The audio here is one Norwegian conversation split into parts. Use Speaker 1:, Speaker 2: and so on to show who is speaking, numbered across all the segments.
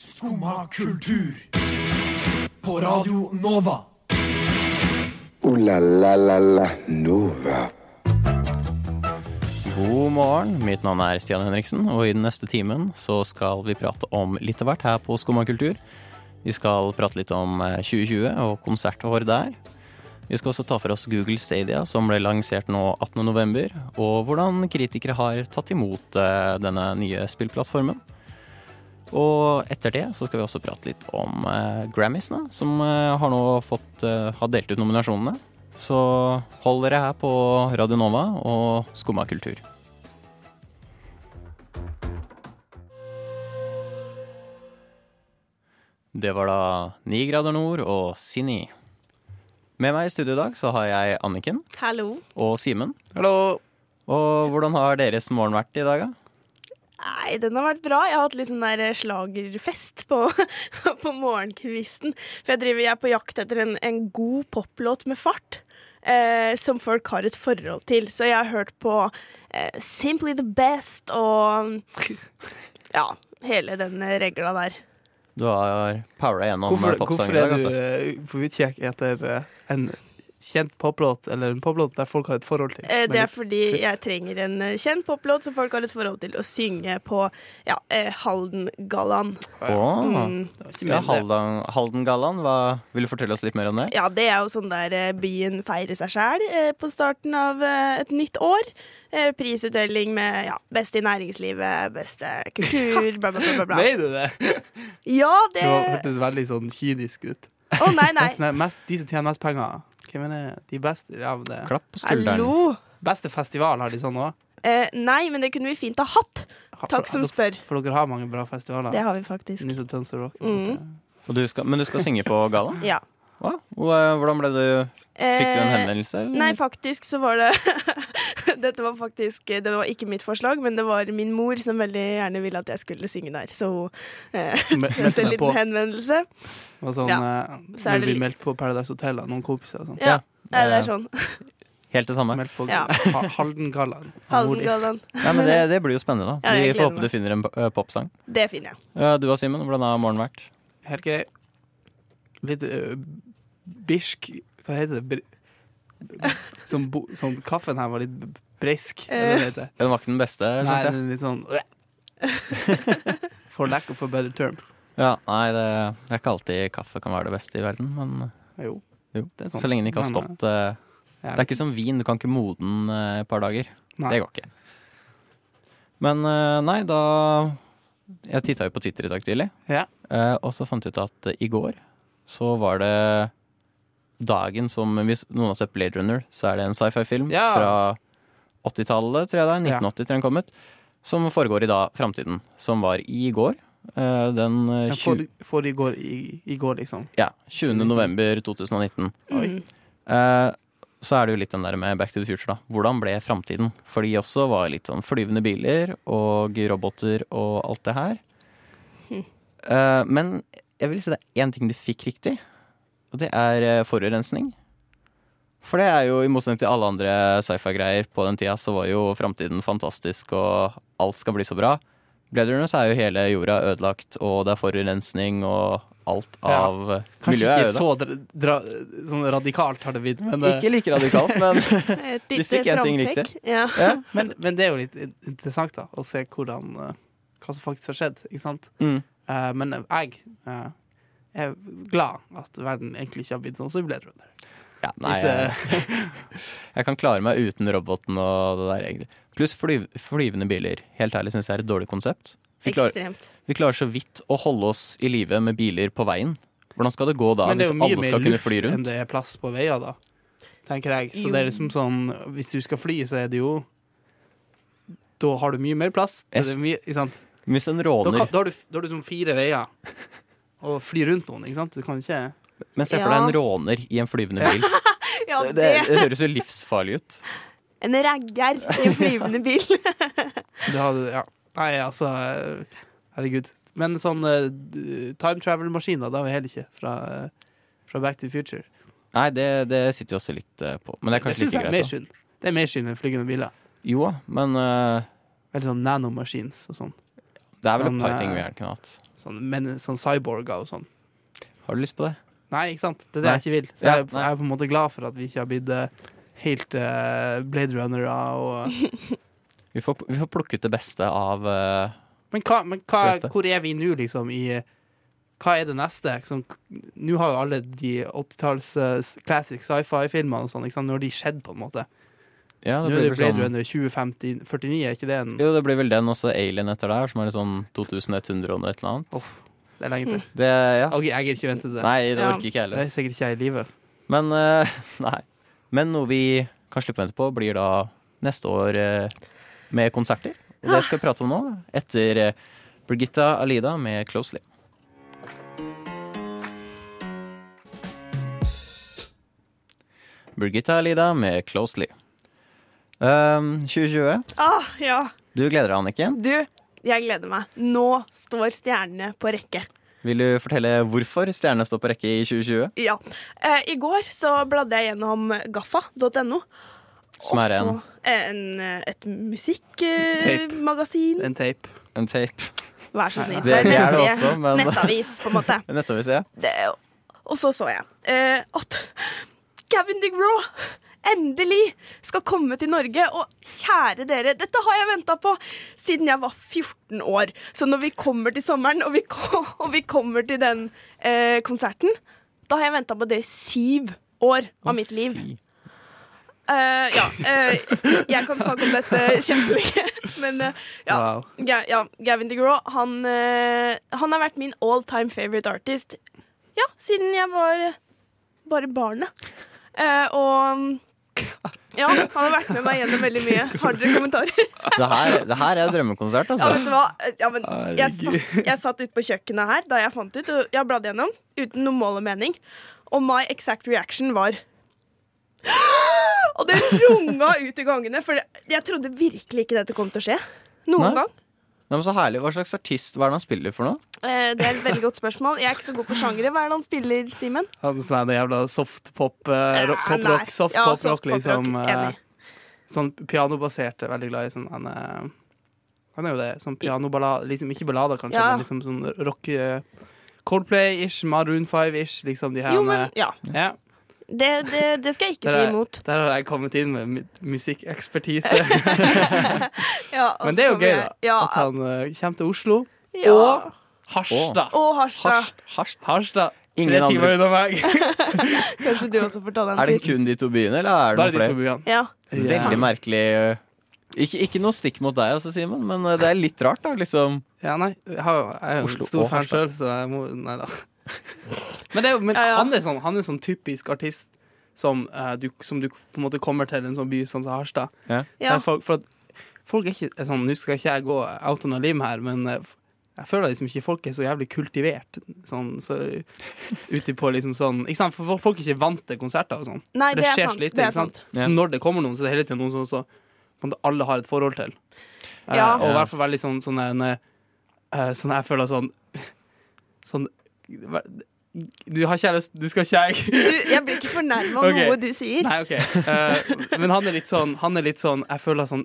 Speaker 1: Skumma kultur. På Radio Nova.
Speaker 2: O-la-la-la-la Nova.
Speaker 3: God morgen, mitt navn er Stian Henriksen, og i den neste timen så skal vi prate om litt av hvert her på Skumma kultur. Vi skal prate litt om eh, 2020 og konsertår der. Vi skal også ta for oss Google Stadia, som ble lansert nå 18.11., og hvordan kritikere har tatt imot eh, denne nye spillplattformen. Og etter det så skal vi også prate litt om eh, Grammysene, som eh, har nå fått eh, har delt ut nominasjonene. Så hold dere her på Radio Nova og Skumma kultur. Det var da Ni grader nord og Sinni. Med meg i studio i dag så har jeg Anniken
Speaker 4: Hallo.
Speaker 3: og Simen.
Speaker 5: Hallo.
Speaker 3: Og hvordan har deres morgen vært i dag, da?
Speaker 4: Nei, den har vært bra. Jeg har hatt litt sånn der slagerfest på, på morgenkvisten. For jeg driver jeg er på jakt etter en, en god poplåt med fart. Eh, som folk har et forhold til. Så jeg har hørt på eh, Simply the Best og Ja, hele den regla der.
Speaker 3: Du har powera gjennom
Speaker 5: Hvorfor,
Speaker 3: eh, popsang
Speaker 5: hvorfor er du
Speaker 3: altså.
Speaker 5: eh, på utkikk etter eh, en kjent poplåt, eller en poplåt der folk har et forhold til?
Speaker 4: Eh, det er fordi jeg trenger en eh, kjent poplåt som folk har et forhold til å synge på ja, eh, Haldengallaen.
Speaker 3: Åh.
Speaker 4: Mm.
Speaker 3: Ja. Halden, Haldengallaen, vil du fortelle oss litt mer om det?
Speaker 4: Ja, det er jo sånn der byen feirer seg sjæl eh, på starten av eh, et nytt år. Eh, prisutdeling med ja, beste i næringslivet, beste kultur, bla, bla, bla. bla.
Speaker 5: Mener du det?
Speaker 4: Ja,
Speaker 5: Det
Speaker 4: det
Speaker 5: var-
Speaker 4: Å,
Speaker 5: hørtes veldig sånn kynisk ut.
Speaker 4: Å nei,
Speaker 5: nei. Er mest, de som tjener mest penger. Hvem er det? De beste ja, det.
Speaker 3: Klapp på skulderen.
Speaker 4: Hallo.
Speaker 5: Beste festival har de sånn òg.
Speaker 4: Eh, nei, men det kunne vi fint ha hatt. Takk som spør.
Speaker 5: For dere har mange bra festivaler.
Speaker 4: Det har vi faktisk.
Speaker 5: Og Rock.
Speaker 4: Mm.
Speaker 3: Og du skal, men du skal synge på galla?
Speaker 4: Ja.
Speaker 3: Hva? Hvor- Hvordan ble du Fikk du en
Speaker 4: Eh,
Speaker 3: henvendelse? eller?
Speaker 4: Nei, faktisk så var det Dette var faktisk Det var ikke mitt forslag, men det var min mor som veldig gjerne ville at jeg skulle synge der. Så hun eh, sendte en
Speaker 5: liten på.
Speaker 4: henvendelse.
Speaker 5: Og sånn,
Speaker 4: Ja.
Speaker 5: eh,
Speaker 4: Så er det
Speaker 5: du blir meldt på Paradise Hotel av noen kompiser og sånn.
Speaker 4: Ja, ja, det
Speaker 3: eh,
Speaker 4: er sånn.
Speaker 3: Helt det samme?
Speaker 5: Meldt på
Speaker 4: Ja.
Speaker 5: Haldengallaen.
Speaker 4: Haldengallaen.
Speaker 3: Ja, men det, det blir jo spennende, da.
Speaker 4: Ja,
Speaker 3: Vi får
Speaker 4: håpe
Speaker 3: håpe du finner en eh, popsang.
Speaker 4: Det finner jeg.
Speaker 3: Du og Simen, hvordan har morgenen vært?
Speaker 5: Helt grei. Litt uh, birsk Hva heter det? Bo, som kaffen her var litt brisk. eller det.
Speaker 3: Den var ikke den beste,
Speaker 5: Nei, den er litt sånn For lack of a better term.
Speaker 3: Ja, nei, det, det er ikke alltid kaffe kan være det beste i verden, men
Speaker 5: Jo.
Speaker 3: jo. Så lenge den ikke har stått men,
Speaker 5: Ja,
Speaker 3: Det er ikke som vin, du kan ikke modne den eh, et par dager.
Speaker 5: Nei.
Speaker 3: Det går ikke. Men eh, nei, da Jeg titta jo på Twitter i dag tidlig,
Speaker 5: Ja.
Speaker 3: eh, og så fant jeg ut at eh, i går så var det dagen som Hvis noen har sett Blade Runner, så er det en sci-fi-film
Speaker 5: Ja.
Speaker 3: fra 80-tallet, tror jeg det er.
Speaker 5: Ja.
Speaker 3: 1980 tror jeg den kom ut. Som foregår i da framtiden. Som var i går. eh, den eh,
Speaker 5: Den
Speaker 3: 20,
Speaker 5: for, for i går, i, i går, liksom.
Speaker 3: ja, 20. november 2019.
Speaker 5: Oi.
Speaker 4: Mm.
Speaker 3: Uh, så er det jo litt den der med Back to the Future, da. Hvordan ble framtiden? For de også var litt sånn flyvende biler og roboter og alt det her.
Speaker 4: Mm.
Speaker 3: Uh, men jeg vil si det er én ting de fikk riktig, og det er eh, forurensning. For det er jo, i motsetning til alle andre sci-fi-greier på den tida, så var jo framtiden fantastisk, og alt skal bli så bra. Blade Runner så er jo hele jorda ødelagt, og det er forurensning og alt av
Speaker 5: ja.
Speaker 3: Miljøet. er
Speaker 5: ikke
Speaker 3: Kanskje ikke
Speaker 5: så dra, dra, sånn radikalt har det blitt, men, eh,
Speaker 3: Ikke like radikalt, men
Speaker 4: de
Speaker 3: fikk en ting riktig.
Speaker 4: Ja.
Speaker 3: ja.
Speaker 5: men, men det er jo litt interessant da å se hvordan eh, hva som faktisk har skjedd. Ikke sant?
Speaker 3: Mm.
Speaker 5: Uh, men jeg eh, er glad at verden egentlig ikke har blitt sånn som Blade Runner.
Speaker 3: Ja, nei, jeg, jeg kan klare meg uten roboten og det der, egentlig. Pluss flyv, flyvende biler. Helt ærlig syns jeg er et dårlig konsept. Vi klarer, vi klarer så vidt å holde oss i live med biler på veien. Hvordan skal det gå da, hvis alle skal kunne fly rundt?
Speaker 5: Men det er jo mye mer luft enn det er plass på veier, da. Tenker jeg. Så
Speaker 4: Jo.
Speaker 5: det er liksom sånn Hvis du skal fly, så er det jo Da har du mye mer plass. Det er mye, ikke sant?
Speaker 3: Hvis en
Speaker 5: Da,
Speaker 3: råner
Speaker 5: kan, da har du, da har du sånn fire veier å fly rundt noen, ikke sant? Du kan ikke
Speaker 3: Men se for deg en råner i en flyvende bil.
Speaker 4: Ja,
Speaker 3: Det,
Speaker 4: det.
Speaker 3: det høres jo livsfarlig ut.
Speaker 4: En ragger i en flyvende bil.
Speaker 5: du har, ja. Nei, altså Herregud. Men sånn uh, time travel-maskiner, det har vi heller ikke fra, uh, fra Back to the Future.
Speaker 3: Nei, det, det sitter jo også litt uh, på. Men det er kanskje
Speaker 5: det
Speaker 3: like
Speaker 5: mer
Speaker 3: greit.
Speaker 5: synd. Det er mer synd enn flygende biler.
Speaker 3: Jo, men eh,
Speaker 5: Eller sånn nanomachines og sånn.
Speaker 3: Det er vel et
Speaker 5: Sånn,
Speaker 3: par
Speaker 5: eh,
Speaker 3: ting vi gjerne kunne hatt.
Speaker 5: Sånn, men, sånn cyborger og sånn.
Speaker 3: Har du lyst på det?
Speaker 5: Nei, ikke sant? Det er det
Speaker 3: Nei.
Speaker 5: jeg ikke vil. Så
Speaker 3: Ja,
Speaker 5: jeg, jeg er på en måte glad for at vi ikke har blitt eh, helt uh, Blade Runnere og
Speaker 3: Vi får, vi får plukke ut det beste av uh,
Speaker 5: Men, hva, men hva, hvor er vi nå, liksom, i Hva er det neste? Sånn, nå har jo alle de 80-talls uh, classic sci-fi-filmene og sånn? Nå har de skjedd, på en måte.
Speaker 3: Ja,
Speaker 5: Nå
Speaker 3: det
Speaker 5: er
Speaker 3: blir
Speaker 5: det Blade
Speaker 3: sånn
Speaker 5: Runner 2049, er ikke det en
Speaker 3: Jo, det blir vel den også Alien etter der, som er sånn 2100 og et eller annet.
Speaker 5: Oh, Det er lenge til.
Speaker 3: Det, ja.
Speaker 5: Ok, jeg gidder ikke vente til det.
Speaker 3: Nei, det
Speaker 4: Ja.
Speaker 3: orker ikke jeg
Speaker 5: Det er sikkert ikke jeg i live.
Speaker 3: Men uh, nei. Men noe vi kan slippe å vente på, blir da neste år uh, med konserter. Og det skal vi prate om nå, etter uh, Birgitta Alida med 'Closely'. Birgitta Alida med 'Closely'. Um, 2020.
Speaker 4: Ah, ja.
Speaker 3: Du gleder deg, Anniken.
Speaker 4: Du, jeg gleder meg. Nå står stjernene på rekke.
Speaker 3: Vil du fortelle hvorfor stjernene står på rekke i 2020?
Speaker 4: Ja. Eh, I går så bladde jeg gjennom gaffa.no.
Speaker 3: Som er en,
Speaker 4: en, eh, et musikkmagasin.
Speaker 5: En tape.
Speaker 3: en tape.
Speaker 4: Vær så snill.
Speaker 3: Det- det er det også, men-
Speaker 4: Nettavis, på en måte.
Speaker 3: Nettavis, ja.
Speaker 4: Det, og så så jeg eh, at Gavin DeGraw endelig skal komme til Norge. Og kjære dere, dette har jeg venta på siden jeg var 14 år. Så når vi kommer til sommeren, og vi, og vi kommer til den eh, konserten, da har jeg venta på det i syv år av mitt liv. Eh, ja, Uh, jeg kan snakke om dette kjempelenge, men uh, ja.
Speaker 5: Wow.
Speaker 4: Ga ja, Gavin DeGraw, han, han har vært min all time favorite artist ja, siden jeg var bare barnet. Og ja, han har vært med meg gjennom veldig mye. Har dere kommentarer?
Speaker 3: Det her, det her er drømmekonsert,
Speaker 4: Ja,
Speaker 3: altså.
Speaker 4: vet du hva? Ja, men jeg, satt, jeg satt ute på kjøkkenet her da jeg fant ut, og jeg bladde gjennom uten noe mål og mening. Og my exact reaction var Og det runga ut i gangene, for jeg trodde virkelig ikke dette kom til å skje. Noen
Speaker 3: Nei.
Speaker 4: gang.
Speaker 3: Nei, men så herlig. Hva slags artist hva er det han spiller for noe?
Speaker 4: Eh, det er et veldig godt spørsmål. Jeg er ikke så god på sjangere. Hva er det han spiller, Simen?
Speaker 5: Hadde sånn her jævla soft pop, uh,
Speaker 4: Ja,
Speaker 5: pop rock, soft
Speaker 4: Ja,
Speaker 5: pop
Speaker 4: soft
Speaker 5: rock, liksom.
Speaker 4: pop-rock,
Speaker 5: eh, sånn pianobasert. er Veldig glad i sånn han, eh, han er jo det. Sånn pianoballade Liksom ikke ballader, kanskje,
Speaker 4: Ja.
Speaker 5: men liksom sånn rock eh, Coldplay-ish, Maroon 5-ish, liksom de her
Speaker 4: Jo,
Speaker 5: eh,
Speaker 4: men ja.
Speaker 5: ja.
Speaker 4: Det, det, det skal jeg ikke
Speaker 5: Der
Speaker 4: si imot.
Speaker 5: Der har jeg kommet inn med musikkekspertise.
Speaker 4: Ja,
Speaker 5: Men det er jo gøy, da.
Speaker 4: Ja,
Speaker 5: At han uh, kommer til Oslo.
Speaker 4: ja.
Speaker 5: Og Harstad.
Speaker 4: Og Harstad.
Speaker 3: Harst, harst.
Speaker 5: Harstad.
Speaker 3: Ingen
Speaker 5: Tre timer
Speaker 3: andre.
Speaker 5: unna meg.
Speaker 4: Kanskje du også får ta den
Speaker 3: tur.
Speaker 4: Er
Speaker 3: det kun de to byene, eller er det
Speaker 5: Bare
Speaker 3: noen
Speaker 5: de
Speaker 3: flere?
Speaker 4: Ja.
Speaker 3: Veldig merkelig. Ikke, ikke noe stikk mot deg, altså, Simon, men det er litt rart, da. Liksom.
Speaker 5: Ja, nei, jeg, har, jeg er jo en stor fan sjøl, så jeg må Nei da. Men, det men
Speaker 4: Ja, ja.
Speaker 5: Han, er sånn, han er sånn typisk artist som, uh, du, som du på en måte kommer til en sånn by som Harstad.
Speaker 4: ja.
Speaker 5: Folk, for at folk er ikke er sånn Nå skal ikke jeg gå out on a limb her, men uh, jeg føler liksom ikke folk er så jævlig kultivert. Sånn, så Ute på liksom sånn Ikke sant? For folk- er ikke vant til konserter og sånn.
Speaker 4: Nei,
Speaker 5: Det
Speaker 4: det er
Speaker 5: skjer
Speaker 4: sant. Det
Speaker 5: sant. Så når det kommer noen, så er det hele tiden noen som så, alle har et forhold til. Uh,
Speaker 4: Ja.
Speaker 5: og i hvert fall veldig sånn sånn sånn, Sånn jeg føler sånn Sånn Du har kjæreste, Du skal ikke jeg
Speaker 4: jeg blir ikke fornærma av
Speaker 5: okay.
Speaker 4: noe du sier.
Speaker 5: Nei, OK. Uh, men han er litt sånn Han er litt sånn Jeg føler sånn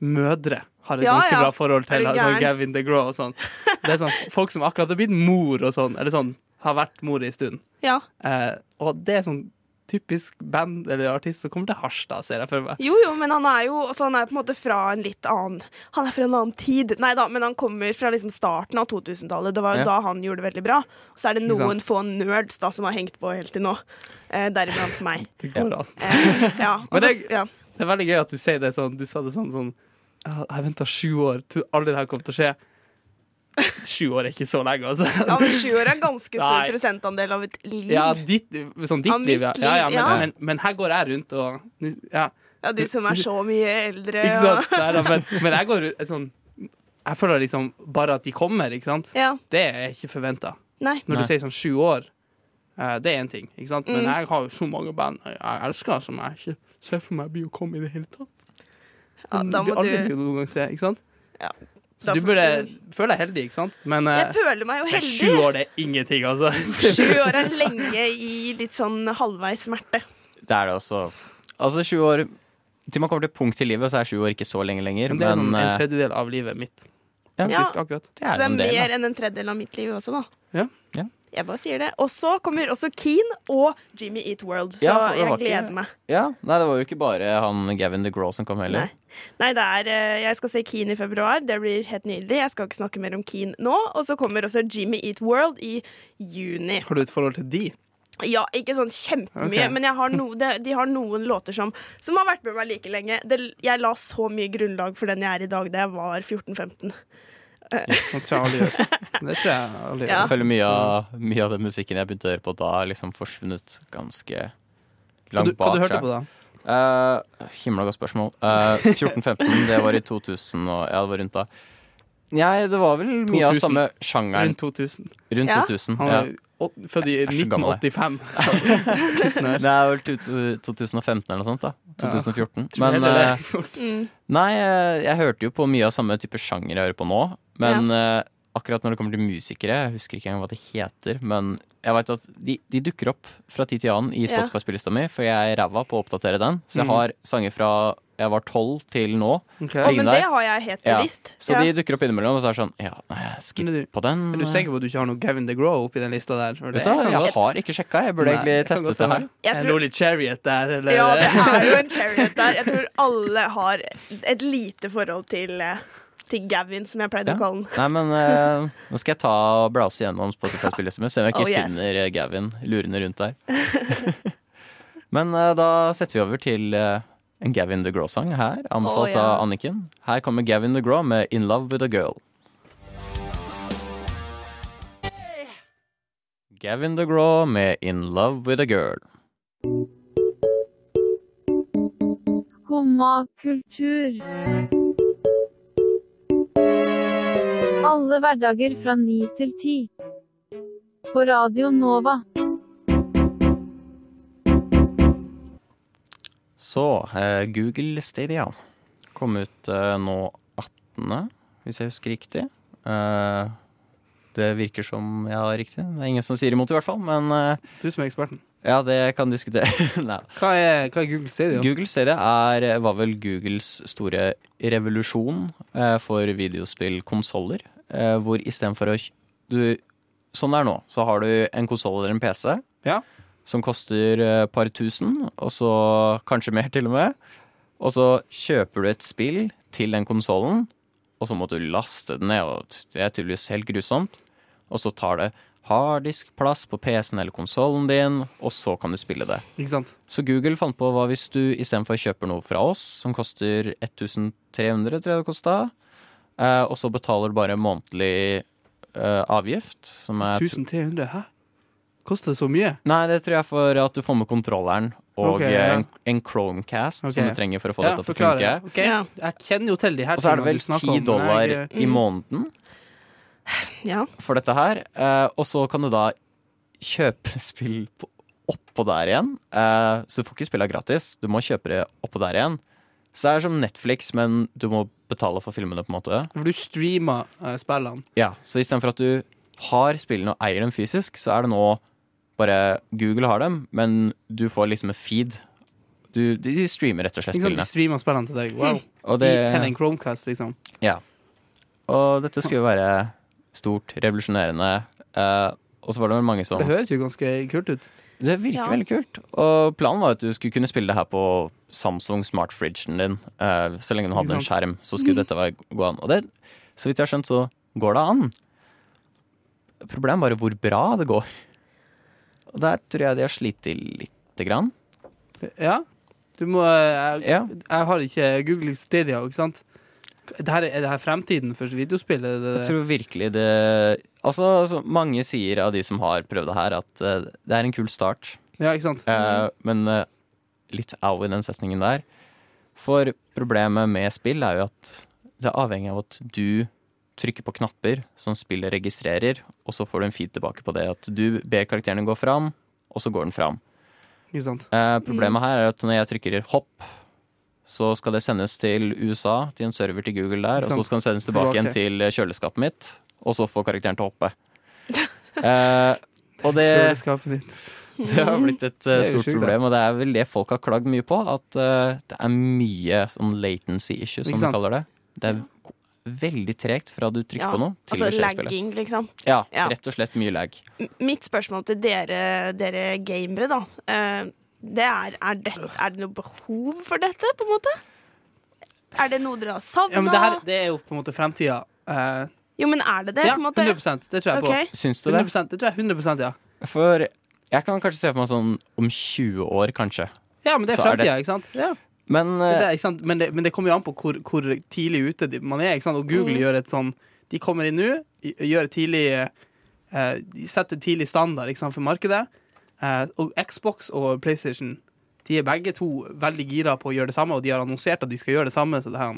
Speaker 5: Mødre har et
Speaker 4: Ja,
Speaker 5: ganske
Speaker 4: ja.
Speaker 5: bra forhold til sånn? Gavin DeGraw og sånn. Det er sånn folk som akkurat har blitt mor og sånn, eller sånn har vært mor i en stund.
Speaker 4: Ja.
Speaker 5: Uh, og det er sånn typisk band eller artist som kommer til Harstad, ser jeg for meg.
Speaker 4: Jo, jo, men han er jo altså, han er på en måte fra en litt annen Han er fra en annen tid. Nei da, men han kommer fra liksom starten av 2000-tallet. Det var jo
Speaker 3: Ja.
Speaker 4: da han gjorde det veldig bra. Og så er det noen få nerds da som har hengt på helt til nå. Eh, Deriblant meg.
Speaker 5: Det går an.
Speaker 4: Eh, ja.
Speaker 5: Men
Speaker 4: Og så-
Speaker 5: det-
Speaker 4: ja.
Speaker 5: Det er veldig gøy at du sier det sånn. Du sa det sånn sånn «Ja, Jeg venta sju år aldri det her kom til å skje. Sju år er ikke så lenge, altså.
Speaker 4: ja, men sju år er en ganske stor
Speaker 5: Nei.
Speaker 4: prosentandel av et liv.
Speaker 5: Ja, ditt, sånn ditt liv, ja. ja, ja, men,
Speaker 4: ja.
Speaker 5: Men, men her går jeg rundt og ja,
Speaker 4: Ja, du som er så mye eldre.
Speaker 5: Ikke sant? Nei, da, men, men jeg går rundt sånn Jeg føler liksom bare at de kommer, ikke sant?
Speaker 4: Ja.
Speaker 5: Det er ikke forventa. Når
Speaker 3: Nei.
Speaker 5: du sier sånn sju år, eh, det er én ting, ikke sant? Men
Speaker 4: Mm.
Speaker 5: jeg har jo så mange band jeg elsker, som jeg ikke ser for meg blir å komme i det hele tatt.
Speaker 4: Ja, da
Speaker 5: blir
Speaker 4: du...
Speaker 5: aldri
Speaker 4: du
Speaker 5: noen gang se, ikke sant?
Speaker 4: Ja.
Speaker 5: Så du burde føle deg heldig, ikke sant? Men, eh,
Speaker 4: Jeg føler meg jo
Speaker 5: heldig. sju år det er ingenting, altså.
Speaker 4: Sju år er lenge i litt sånn halvveis smerte.
Speaker 3: Det er det også. Altså, sju år Til man kommer til punkt i livet, så er sju år ikke så lenge lenger.
Speaker 5: Men det er sånn
Speaker 3: Men
Speaker 5: en
Speaker 3: eh,
Speaker 5: tredjedel av livet mitt. Faktisk, akkurat.
Speaker 3: Det
Speaker 4: Så
Speaker 3: er
Speaker 4: det er
Speaker 3: en del,
Speaker 4: mer enn en tredjedel av mitt liv også, da.
Speaker 5: Ja.
Speaker 3: Ja.
Speaker 4: Jeg bare sier det. Og så kommer også Keen og Jimmy Eat World. Så
Speaker 3: Ja,
Speaker 4: jeg
Speaker 3: gleder ikke-
Speaker 4: meg.
Speaker 3: Ja, Nei, det var jo ikke bare han Gavin DeGraw som kom heller.
Speaker 4: Nei. Nei, det er eh, Jeg skal se Keen i februar. Det blir helt nydelig. Jeg skal ikke snakke mer om Keen nå. Og så kommer også Jimmy Eat World i juni.
Speaker 5: Har du et forhold til de?
Speaker 4: Ja, ikke sånn kjempemye,
Speaker 5: okay.
Speaker 4: men jeg har no, de, de har noen låter som, som har vært med meg like lenge. Det, jeg la så mye grunnlag for den jeg er i dag da jeg var 14-15.
Speaker 5: Det tror jeg aldri gjør. Det tror jeg alle
Speaker 4: Ja.
Speaker 3: Jeg føler mye av, mye av den musikken jeg begynte å høre på da, har liksom forsvunnet ganske langt
Speaker 5: bak. hva du hørte
Speaker 3: du
Speaker 5: på da?
Speaker 3: Uh, himla godt spørsmål. Uh, 14-15, det var i 2000 og Ja, det var rundt da. Nei, det var vel mye av samme sjangeren.
Speaker 5: Rundt 2000.
Speaker 3: Rundt
Speaker 4: Ja.
Speaker 3: 2000.
Speaker 5: Han
Speaker 3: Ja.
Speaker 5: er født i
Speaker 3: Jeg er så gammel,
Speaker 5: 1985.
Speaker 3: Det er vel 2015 eller noe sånt, da. 2014.
Speaker 5: Ja,
Speaker 3: Men
Speaker 4: Mm.
Speaker 3: Nei, eh, jeg hørte jo på mye av samme type sjanger jeg hører på nå. Men uh, akkurat når det kommer til musikere, jeg husker ikke engang hva det heter, men jeg vet at de, de dukker opp fra tid til annen i. Spotify-spillelista mi, for jeg er ræva på å oppdatere den. Så jeg
Speaker 5: Mhm.
Speaker 3: har sanger fra jeg var tolv til nå.
Speaker 5: Okay.
Speaker 4: Å, men det har jeg helt
Speaker 3: Ja.
Speaker 4: bevisst.
Speaker 3: Så
Speaker 4: Ja.
Speaker 3: de dukker opp innimellom, og så er det sånn Ja, skipp
Speaker 5: du-
Speaker 3: på den.
Speaker 5: Er du sikker på at du ikke har noe Gavin DeGraw oppi den lista der? For
Speaker 3: Vet du jeg har ikke sjekka. Jeg burde
Speaker 5: Nei,
Speaker 3: egentlig
Speaker 5: jeg
Speaker 3: testet det her.
Speaker 4: Jeg
Speaker 5: En
Speaker 4: tror-
Speaker 5: rolig chariot der, eller?
Speaker 4: Ja, det er jo en chariot der. Jeg tror alle har et lite forhold til, eh, til Gavin, som jeg pleide
Speaker 3: Ja.
Speaker 4: å kalle den.
Speaker 3: Nei, men uh, nå skal jeg ta og browse gjennom Spotify-spillelista mi, se om jeg ikke
Speaker 4: Oh, yes.
Speaker 3: finner eh, Gavin lurende rundt der. men uh, da setter vi over til eh, en Gavin DeGraw-sang her, anbefalt
Speaker 4: oh, ja.
Speaker 3: av Anniken. Her kommer Gavin DeGraw med 'In Love With A Girl'. Gavin DeGraw med 'In Love With A Girl'.
Speaker 6: Skumma kultur. Alle hverdager fra ni til ti. På Radio Nova.
Speaker 3: Så eh, Google Stadia kom ut eh, nå 18., hvis jeg husker riktig. Eh, det virker som jeg har riktig. Det er ingen som sier imot, i hvert fall. Men
Speaker 5: Du som er eksperten.
Speaker 3: ja, det kan diskutere.
Speaker 5: Hva er, hva er Google Stadia?
Speaker 3: Google Stadia er, var vel Googles store revolusjon eh, for videospillkonsoller. Eh, hvor istedenfor å du, Sånn det er nå, så har du en konsoll eller en PC
Speaker 5: Ja.
Speaker 3: Som koster et par tusen, og så kanskje mer til og med. Og så kjøper du et spill til den konsollen, og så må du laste den ned, og det er tydeligvis helt grusomt. Og så tar det harddiskplass på PC-en eller konsollen din, og så kan du spille det.
Speaker 5: Ikke sant?
Speaker 3: Så Google fant på hva hvis du istedenfor kjøper noe fra oss, som koster 1300, tror jeg det kosta, eh, og så betaler du bare månedlig eh, avgift, som er
Speaker 5: 1300, hæ? Koster det så mye?
Speaker 3: Nei, det tror jeg for at du får med kontrolleren og
Speaker 5: Ok,
Speaker 3: eh,
Speaker 5: ja.
Speaker 3: en, en Chromecast
Speaker 5: okay.
Speaker 3: som du trenger for å få dette til å funke.
Speaker 5: Okay.
Speaker 4: Ja.
Speaker 5: Jeg kjenner jo til de her
Speaker 3: Og så er det vel
Speaker 5: ti
Speaker 3: 10 dollar
Speaker 5: jeg-
Speaker 3: i måneden
Speaker 4: mm.
Speaker 3: for dette her. eh, og så kan du da kjøpe spill oppå der igjen. eh, så du får ikke spille gratis. Du må kjøpe det oppå der igjen. Så det er som Netflix, men du må betale for filmene, på en måte.
Speaker 5: For du streamer eh, spillene.
Speaker 3: Ja, Så istedenfor at du har spillene og eier dem fysisk, så er det nå bare Google har dem, men du får liksom en feed. Du, de streamer rett og slett
Speaker 5: Ikke sant? De streamer spillene til deg. Wow.
Speaker 3: Og,
Speaker 5: I,
Speaker 3: det,
Speaker 5: til en Chromecast, liksom.
Speaker 3: og dette skulle jo være stort, revolusjonerende. Uh, og så var det mange som
Speaker 5: Det høres jo ganske kult ut.
Speaker 3: Det virker
Speaker 4: Ja.
Speaker 3: veldig kult. Og planen var at du skulle kunne spille det her på Samsung smartfridgen din. Uh, så lenge du hadde en skjerm, så skulle dette være, gå an. Og det, så vidt jeg har skjønt, så går det an. Problemet er bare hvor bra det går. Og der tror jeg de har slitt lite grann.
Speaker 5: Ja. Du må eh, Jeg,
Speaker 3: Ja.
Speaker 5: jeg har ikke Google Stadia, ikke sant? Det her, er det her fremtiden for videospill? Det,
Speaker 3: Jeg tror virkelig det Altså, så mange sier av de som har prøvd det her, at eh, det er en kul start.
Speaker 5: Ja, ikke sant?
Speaker 3: Eh, men eh, litt au i den setningen der. For problemet med spill er jo at det er avhengig av at du trykker på knapper som spillet registrerer, og så får du en feed tilbake på det. At du ber karakteren gå fram, og så går den fram. Eh, problemet her er at når jeg trykker hopp, så skal det sendes til USA, til en server til Google der, og så skal den sendes tilbake igjen til kjøleskapet mitt, og så får karakteren til å hoppe. Eh, og det
Speaker 5: Kjøleskapet ditt.
Speaker 3: det har blitt et eh,
Speaker 5: jo
Speaker 3: stort
Speaker 5: sjukt,
Speaker 3: problem, og det er vel det folk har klagd mye på. At uh, det er mye sånn latency issue, som de kaller det. Det er veldig tregt fra du trykker
Speaker 4: Ja,
Speaker 3: på noe, til
Speaker 4: Altså
Speaker 3: skjer
Speaker 4: lagging, liksom.
Speaker 3: Ja,
Speaker 4: Ja.
Speaker 3: rett og slett mye lag.
Speaker 4: Mitt spørsmål til dere, dere gamere, da, eh, det er er det, er det noe behov for dette, på en måte? Er det noe dere har savna?
Speaker 5: Ja, men det, her, det er jo på en måte fremtida. Eh,
Speaker 4: Jo, men er det det?
Speaker 5: ja,
Speaker 4: på en måte?
Speaker 5: 100% Det tror jeg
Speaker 4: okay.
Speaker 5: på.
Speaker 3: Syns du det?
Speaker 5: 100% Det tror jeg 100% ja.
Speaker 3: For jeg kan kanskje se for meg sånn om 20 år, kanskje.
Speaker 5: Ja, men det er fremtida, ikke sant? Ja.
Speaker 3: Men
Speaker 5: Det
Speaker 3: eh,
Speaker 5: er, ikke sant? Men, det, men det kommer jo an på hvor, hvor tidlig ute man er. Ikke sant? Og Google
Speaker 4: Mm.
Speaker 5: gjør et sånn De kommer inn nå, gjør tidlig eh, De setter tidlig standard for markedet. Eh, og Xbox og PlayStation De er begge to veldig gira på å gjøre det samme, og de har annonsert at de skal gjøre det samme. Så det her,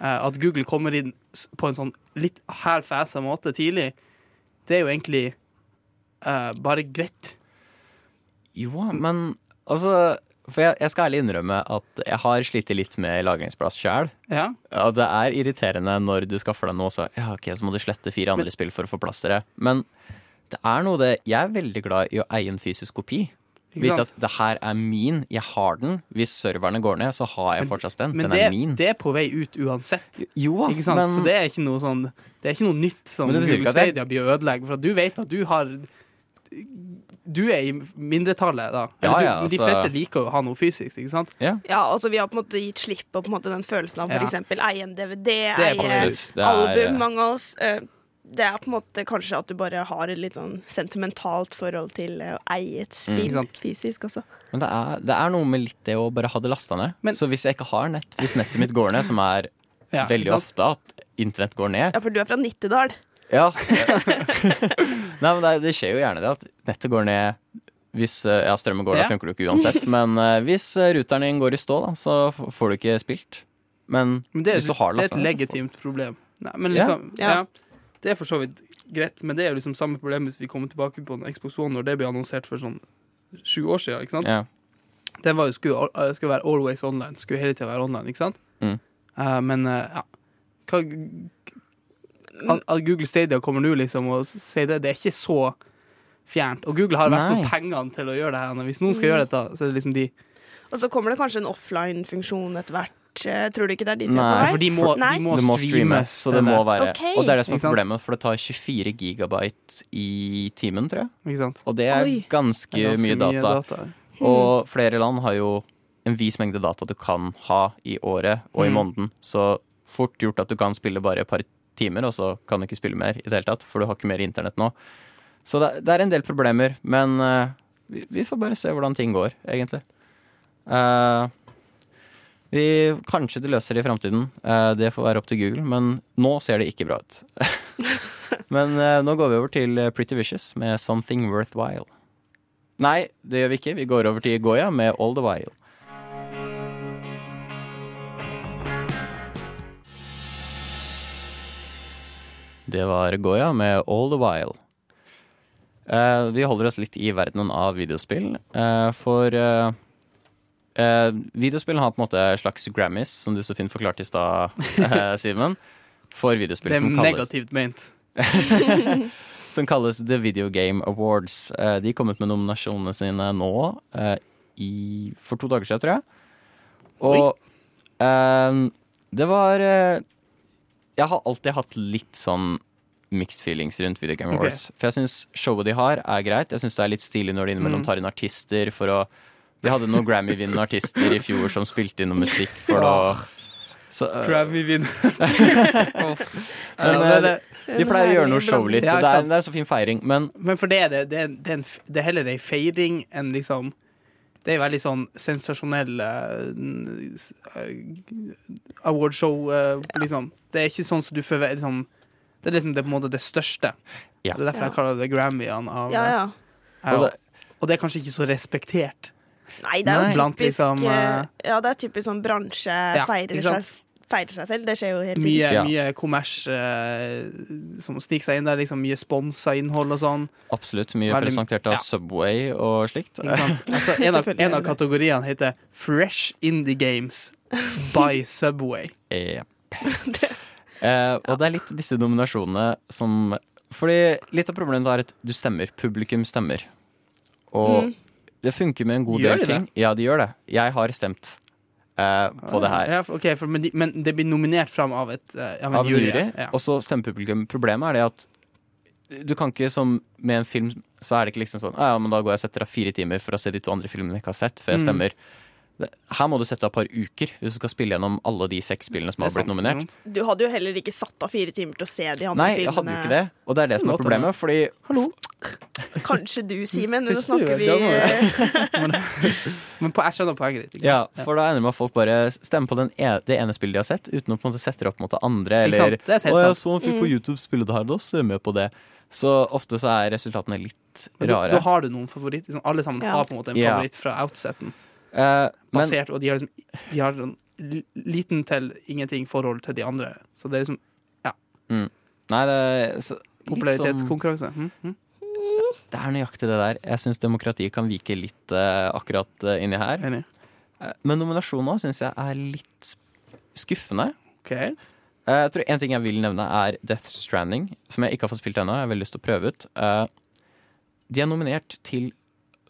Speaker 5: eh, at Google kommer inn på en sånn litt half-assa måte tidlig, det er jo egentlig eh, bare greit.
Speaker 3: jo, men altså For jeg, jeg skal ærlig innrømme at jeg har slitt litt med lagringsplass sjøl.
Speaker 5: Ja.
Speaker 3: Ja, det er irriterende når du skaffer deg noe, så, ja, ok, så må du slette fire andre spill for å få plass til det. Men det er noe det Jeg er veldig glad i å eie en fysisk kopi. Vite at det her er min, jeg har den. Hvis serverne går ned, så har jeg
Speaker 5: Men-
Speaker 3: fortsatt den.
Speaker 5: Men
Speaker 3: den
Speaker 5: det,
Speaker 3: er min.
Speaker 5: det er på vei ut uansett.
Speaker 3: jo, men
Speaker 5: Så det er ikke noe sånn Det er ikke noe nytt som
Speaker 3: Men
Speaker 5: Google Stadia blir ødelegger. For du vet at du har Du er i mindretallet, da. Eller ja,
Speaker 3: ja,
Speaker 5: du, de
Speaker 3: altså-
Speaker 5: fleste liker å ha noe fysisk, ikke sant?
Speaker 4: Ja, altså Vi har på en måte gitt slipp på, på en måte den følelsen av f.eks. eie en DVD, eie.
Speaker 3: Er-
Speaker 4: album. Mange av oss. eh, Det er på en måte kanskje at du bare har et litt sånn sentimentalt forhold til eh, å eie et
Speaker 3: Mm.
Speaker 4: spill
Speaker 5: mm.
Speaker 4: fysisk også.
Speaker 3: Men det er, det er noe med litt det å bare ha det lasta ned.
Speaker 5: Men-
Speaker 3: så hvis jeg ikke har nett, hvis nettet mitt går ned, som er
Speaker 5: Ja,
Speaker 3: veldig
Speaker 5: sant?
Speaker 3: ofte at internett går ned
Speaker 4: Ja, for du er fra Nittedal.
Speaker 3: Ja. Nei, men det, det skjer jo gjerne det at nettet går ned hvis eh, Ja, strømmen går,
Speaker 5: Ja.
Speaker 3: da funker det jo ikke uansett. Men eh, hvis eh, ruteren din går i stå, da, så får du ikke spilt. Men,
Speaker 5: Men det er,
Speaker 3: hvis du har
Speaker 5: det er et legitimt problem. Nei, men liksom,
Speaker 4: Ja.
Speaker 5: ja. Det er for så vidt greit, men det er jo liksom samme problem hvis vi kommer tilbake på en Xbox One når det ble annonsert for sånn sju år siden. ikke sant?
Speaker 3: Ja.
Speaker 5: Den var jo, skulle, skulle være always online. Skulle hele tida være online, ikke sant?
Speaker 3: Mm.
Speaker 5: Uh, men uh, ja Hva, at, Google Stadia kommer nå liksom og sier det, det er ikke så fjernt. Og Google har i hvert fall pengene til å gjøre det her. Hvis noen skal gjøre dette, så er det liksom de
Speaker 4: Og så kommer det kanskje en offline-funksjon etter hvert. eh, Tror du ikke det er dit er
Speaker 3: Nei.
Speaker 5: For de må,
Speaker 4: Nei.
Speaker 5: de må,
Speaker 3: streames, så det må være
Speaker 4: okay.
Speaker 3: Og det er det som er problemet, for det tar 24 gigabyte i timen, tror jeg.
Speaker 5: Ikke sant?
Speaker 3: Og det er ganske,
Speaker 5: Det er ganske
Speaker 3: mye data. Og flere land har jo en vis mengde data du kan ha i året og i
Speaker 5: Mm.
Speaker 3: måneden. Så fort gjort at du kan spille bare et par timer, og så kan du ikke spille mer i det hele tatt, for du har ikke mer internett nå. Så det, det er en del problemer, men uh, vi, vi får bare se hvordan ting går, egentlig. Uh, vi, kanskje de løser det i framtiden. Uh, det får være opp til Google, men nå ser det ikke bra ut. men eh, nå går vi over til eh, Pretty Vicious med 'Something Worthwhile'. Nei, det gjør vi ikke. Vi går over til Goya med All The While. Det var Goya med All The While. Eh, vi holder oss litt i verdenen av videospill, eh, for eh, eh, videospill har på en måte slags Grammys, som du så fint forklarte i stad, eh, Simen, for videospill
Speaker 5: Det er negativt ment.
Speaker 3: som kalles The Video Game Awards. Eh, De kom ut med nominasjonene sine nå, eh, i, for to dager siden, tror jeg. Og det var Jeg har alltid hatt litt sånn mixed feelings rundt Video Game
Speaker 5: Awards.
Speaker 3: Awards. For jeg syns showet de har, er greit. Jeg syns det er litt stilig når de innimellom
Speaker 5: Mm.
Speaker 3: tar inn artister for å De hadde noen Grammy-vinnende artister i fjor som spilte inn noe musikk for å så, uh,
Speaker 5: Grammy-vinner.
Speaker 3: Men, eh, de pleier å gjøre noe show litt, og det er, det er så fin feiring. Men
Speaker 5: Men for det er det, det, er, det, er en, det er heller ei feiring enn liksom Det er veldig sånn sensasjonell eh, n- s- eh, awardshow, uh, liksom. Det er ikke sånn som du forventer liksom, Det er liksom det, på en måte det største.
Speaker 3: Ja.
Speaker 5: Det er derfor
Speaker 4: Ja.
Speaker 5: jeg kaller det Grammyene. Av,
Speaker 4: Ja, ja.
Speaker 5: eh,
Speaker 3: Og
Speaker 5: og,
Speaker 3: det-
Speaker 5: og det er kanskje ikke så respektert.
Speaker 4: Nei, det er jo typisk
Speaker 5: liksom,
Speaker 4: eh,
Speaker 5: eh,
Speaker 4: Ja, det er typisk sånn bransje feirer, seg, feirer seg selv. Det skjer jo hele.
Speaker 5: Mye,
Speaker 3: Ja.
Speaker 5: mye kommers eh, som sniker seg inn der. Liksom, mye sponsa innhold og sånn.
Speaker 3: Absolutt. Mye
Speaker 5: Veldig-
Speaker 3: presentert av
Speaker 5: ja.
Speaker 3: Subway og slikt.
Speaker 5: Altså, en, av, en av kategoriene heter Fresh Indie Games by Subway.
Speaker 3: Jep. Eh, og det er litt disse nominasjonene som Fordi litt av problemet er at du stemmer. Publikum stemmer. Og
Speaker 4: Mm.
Speaker 3: det funker med en god
Speaker 5: Gjør
Speaker 3: del
Speaker 5: de det?
Speaker 3: ting. Ja, de gjør det. Jeg har stemt. Eh, på det her.
Speaker 5: Ja, ok, for, men, de, men det blir nominert fram av, et, eh, av en
Speaker 3: Av
Speaker 5: jury.
Speaker 3: jury,
Speaker 5: Ja.
Speaker 3: og så stemmer publikum. Problemet er det at du kan ikke som med en film, så er det ikke liksom sånn «Ah, ja, men da går jeg og setter av fire timer for å se de to andre filmene jeg ikke har sett, før jeg
Speaker 5: Mm.
Speaker 3: stemmer. Det, her må du sette av et par uker hvis du skal spille gjennom alle de seks spillene som har
Speaker 5: er
Speaker 3: blitt nominert.
Speaker 4: Du hadde jo heller ikke satt av fire timer til å se de andre
Speaker 3: Nei, jeg hadde jo ikke det. Og det er det som er problemet, fordi
Speaker 5: Hallo?
Speaker 4: Kanskje du, Simen. Nå snakker vi
Speaker 5: Men, men på, jeg skjønner poenget ditt.
Speaker 3: Ja, for da ender det med at folk bare stemmer på den e det ene spillet de har sett, uten å på en måte sette det opp mot det andre. Eller?
Speaker 5: Det er
Speaker 3: Å, jeg så en fyr på YouTube spille det her, da ser jeg med på det. Så ofte så er resultatene litt rare.
Speaker 5: da har du noen favoritter. Liksom, alle sammen
Speaker 4: Ja.
Speaker 5: har på en måte en favoritt fra outseten.
Speaker 3: Basert, men
Speaker 5: og de har, liksom, de har sånn liten til ingenting forhold til de andre. Så det er liksom
Speaker 3: Nei, det er så, sånn,
Speaker 5: popularitetskonkurranse. Mm, mm.
Speaker 3: Det er nøyaktig det der. Jeg syns demokratiet kan vike litt uh, akkurat uh, inni her.
Speaker 5: Enig.
Speaker 3: Men nominasjonen syns jeg er litt skuffende.
Speaker 5: OK.
Speaker 3: Eh, jeg tror En ting jeg vil nevne, er Death Stranding, som jeg ikke har fått spilt ennå. Jeg har veldig lyst til å prøve ut. De er nominert til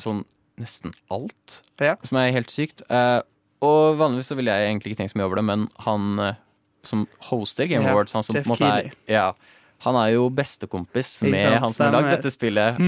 Speaker 3: sånn nesten alt,
Speaker 5: Ja.
Speaker 3: som er helt sykt. Eh, og vanligvis så ville jeg egentlig ikke tenkt så mye over det, men han eh, som hoster Game
Speaker 5: Ja,
Speaker 3: Awards, han som
Speaker 5: Jeff
Speaker 3: på en måte er ja, Han er jo bestekompis med
Speaker 5: sant,
Speaker 3: han som har lagd dette spillet.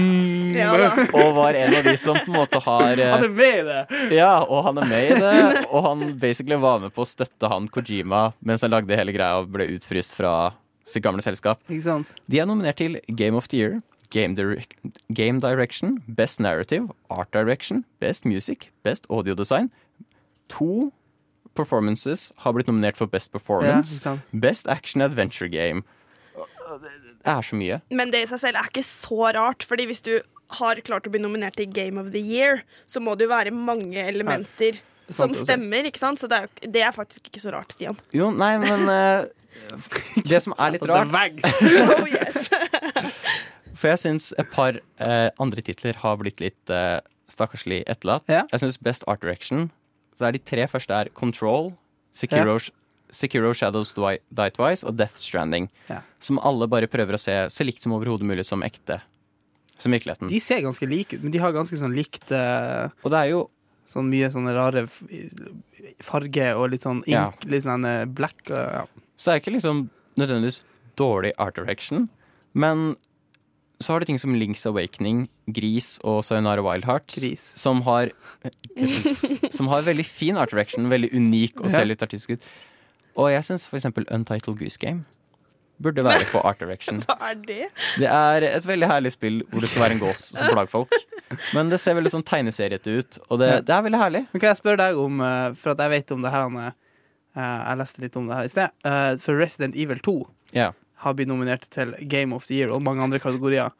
Speaker 4: Ja.
Speaker 3: Og var en av de som på en måte har eh,
Speaker 5: Han er med i det!
Speaker 3: Ja, og han er med i det. Og han basically var med på å støtte han Kojima mens han lagde hele greia og ble utfryst fra sitt gamle selskap.
Speaker 5: Ikke sant?
Speaker 3: De er nominert til Game of the Year, Game, Direc Game Direction, Best Narrative, Art Direction, Best Music, Best Audio Design. To performances har blitt nominert for Best Performance,
Speaker 5: Ja.
Speaker 3: Best Action Adventure Game. Det er så mye.
Speaker 4: Men det i seg selv er ikke så rart, fordi hvis du har klart å bli nominert til Game of the Year, så må det jo være mange elementer
Speaker 5: ja,
Speaker 4: som stemmer, ikke sant? Så det er, jo- det er faktisk ikke så rart, Stian.
Speaker 3: Jo, nei, men uh, Det som er litt rart.
Speaker 4: Oh, yes.
Speaker 3: For jeg syns et par eh, andre titler har blitt litt eh, stakkarslig etterlatt.
Speaker 5: Ja.
Speaker 3: Jeg syns Best Art Direction Så er de tre første er Control, Securo, ja. Securo Shadows Die Twice og Death Stranding.
Speaker 5: Ja.
Speaker 3: Som alle bare prøver å se så likt som overhodet mulig som ekte. Som virkeligheten.
Speaker 5: De ser ganske like ut, men de har ganske sånn likt eh,
Speaker 3: og det er jo
Speaker 5: Sånn mye sånne rare farge og litt sånn ink, litt sånn eh, black. og.
Speaker 3: Så er ikke liksom nødvendigvis dårlig art direction, men så har du ting som Links Awakening, Gris og Sayonara Wild Hearts.
Speaker 5: Gris.
Speaker 3: Som har Som har veldig fin art direction, veldig unik og ser litt artistisk ut. Og jeg syns eksempel Untitled Goose Game burde være på art direction.
Speaker 4: Hva er det?
Speaker 3: Det er et veldig herlig spill hvor det skal være en gås som plager folk. Men det ser veldig sånn tegneseriete ut, og det, det er veldig herlig.
Speaker 5: Men kan jeg spørre deg om, eh, for at jeg vet om det her Anne, eh, Jeg leste litt om det her i sted. eh, For Resident Evil 2
Speaker 3: Ja.
Speaker 5: Har blitt nominert til Game of the Year og mange andre kategorier.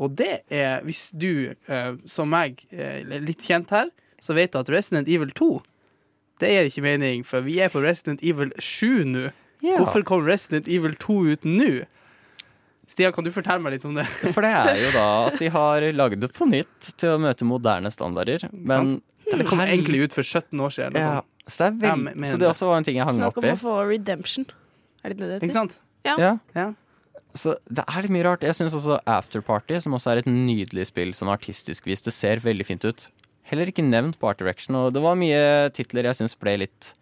Speaker 5: Og det er, hvis du, eh, som meg, eh, er litt kjent her, så vet du at Resident Evil 2 det gir ikke mening, for vi er på Resident Evil 7 nå. Hvorfor kom Resident Evil 2 ut nå? Stian, kan du fortelle meg litt om det?
Speaker 3: For det er jo da at de har lagd det på nytt til å møte moderne standarder. Men
Speaker 5: Det kom egentlig ut for 17 år siden.
Speaker 3: ja, så, det er
Speaker 5: Ja,
Speaker 3: så det også var en ting jeg hang meg
Speaker 4: Snakk
Speaker 3: opp
Speaker 4: om å få redemption. Er det det det
Speaker 5: Ikke
Speaker 4: heter?
Speaker 5: sant?
Speaker 3: Ja.
Speaker 5: Ja.
Speaker 3: Så det er litt mye rart. Jeg syns også Afterparty, som også er et nydelig spill sånn artistisk vis, det ser veldig fint ut. Heller ikke nevnt på Art Direction, og det var mye titler jeg syns ble litt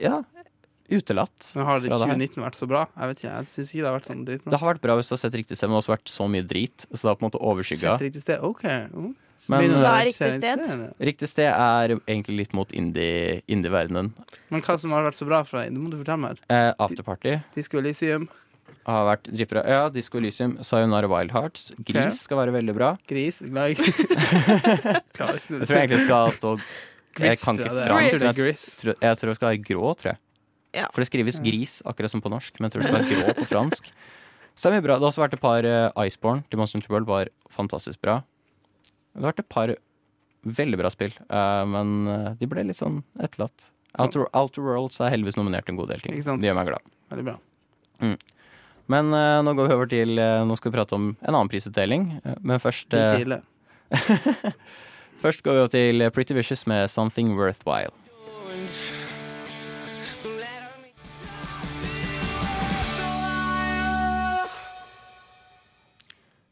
Speaker 3: ja, utelatt.
Speaker 5: Men har det
Speaker 3: fra det
Speaker 5: 2019 vært så bra? Jeg vet ikke, jeg syns ikke det har vært sånn dritt
Speaker 3: Det har vært bra hvis du har sett riktig sted, men også vært så mye drit. Så det har på en måte overskygga.
Speaker 5: Sett riktig sted? OK. Mm.
Speaker 3: Men, eh,
Speaker 4: Hva er riktig sted?
Speaker 3: Riktig sted er egentlig litt mot indie- indie-verdenen.
Speaker 5: Men hva som har vært så bra fra Det må du fortelle meg.
Speaker 3: eh, Afterparty
Speaker 5: Disco Elysium,
Speaker 3: har vært dritbra. Ja, Disco Elysium, Sayonara Wild Hearts. Gris skal være veldig bra.
Speaker 5: Gris, glad
Speaker 3: Jeg tror jeg egentlig skal stå Jeg kan ikke fransk.
Speaker 5: Jeg tror.
Speaker 3: Jeg tror, det skal være grå, tror jeg.
Speaker 4: Ja.
Speaker 3: For det skrives gris, akkurat som på norsk, men jeg tror det skal være grå på fransk. Så det er mye bra. Det har også vært et par uh, Iceborne til Monster World var fantastisk bra. Det har vært et par veldig bra spill, eh, men eh, de ble litt sånn etterlatt. Outer, Outer Worlds er heldigvis nominert en god del ting. Det gjør meg glad.
Speaker 5: Veldig bra.
Speaker 3: Men uh, nå går vi over til uh, Nå skal vi prate om en annen prisutdeling. uh, men først. Først går vi over til Pretty Vicious med Something Worthwhile.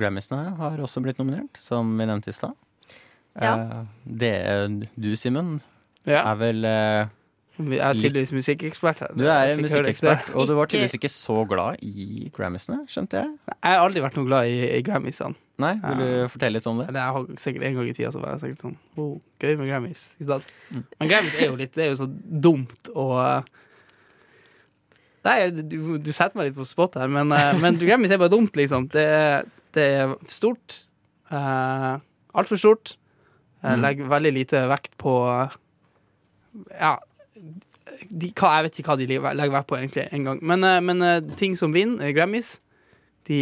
Speaker 3: Grammisene har også blitt nominert, som vi nevnte i stad.
Speaker 4: Ja.
Speaker 3: Eh, det du, Simen,
Speaker 5: Ja.
Speaker 3: er vel eh,
Speaker 5: Jeg er tydeligvis musikkekspert.
Speaker 3: Du er musikkekspert, og du var tydeligvis ikke så glad i Grammisene, skjønte jeg?
Speaker 5: Jeg har aldri vært noe glad i, i Grammysene.
Speaker 3: Nei, vil du fortelle litt om det?
Speaker 5: Jeg har sikkert en gang i tida så var jeg sikkert sånn oh, Gøy med Grammys.
Speaker 3: Mm.
Speaker 5: Men Grammys er jo litt Det er jo så dumt og uh, Nei, du, du setter meg litt på spot her, men, uh, men Grammys er bare dumt, liksom. Det, er- det er stort. Uh, Altfor stort. Uh,
Speaker 3: Mm.
Speaker 5: Legger veldig lite vekt på Ja de, hva, Jeg vet ikke hva de legger vekt på egentlig engang. Men, uh, men ting som vinner Grammys, de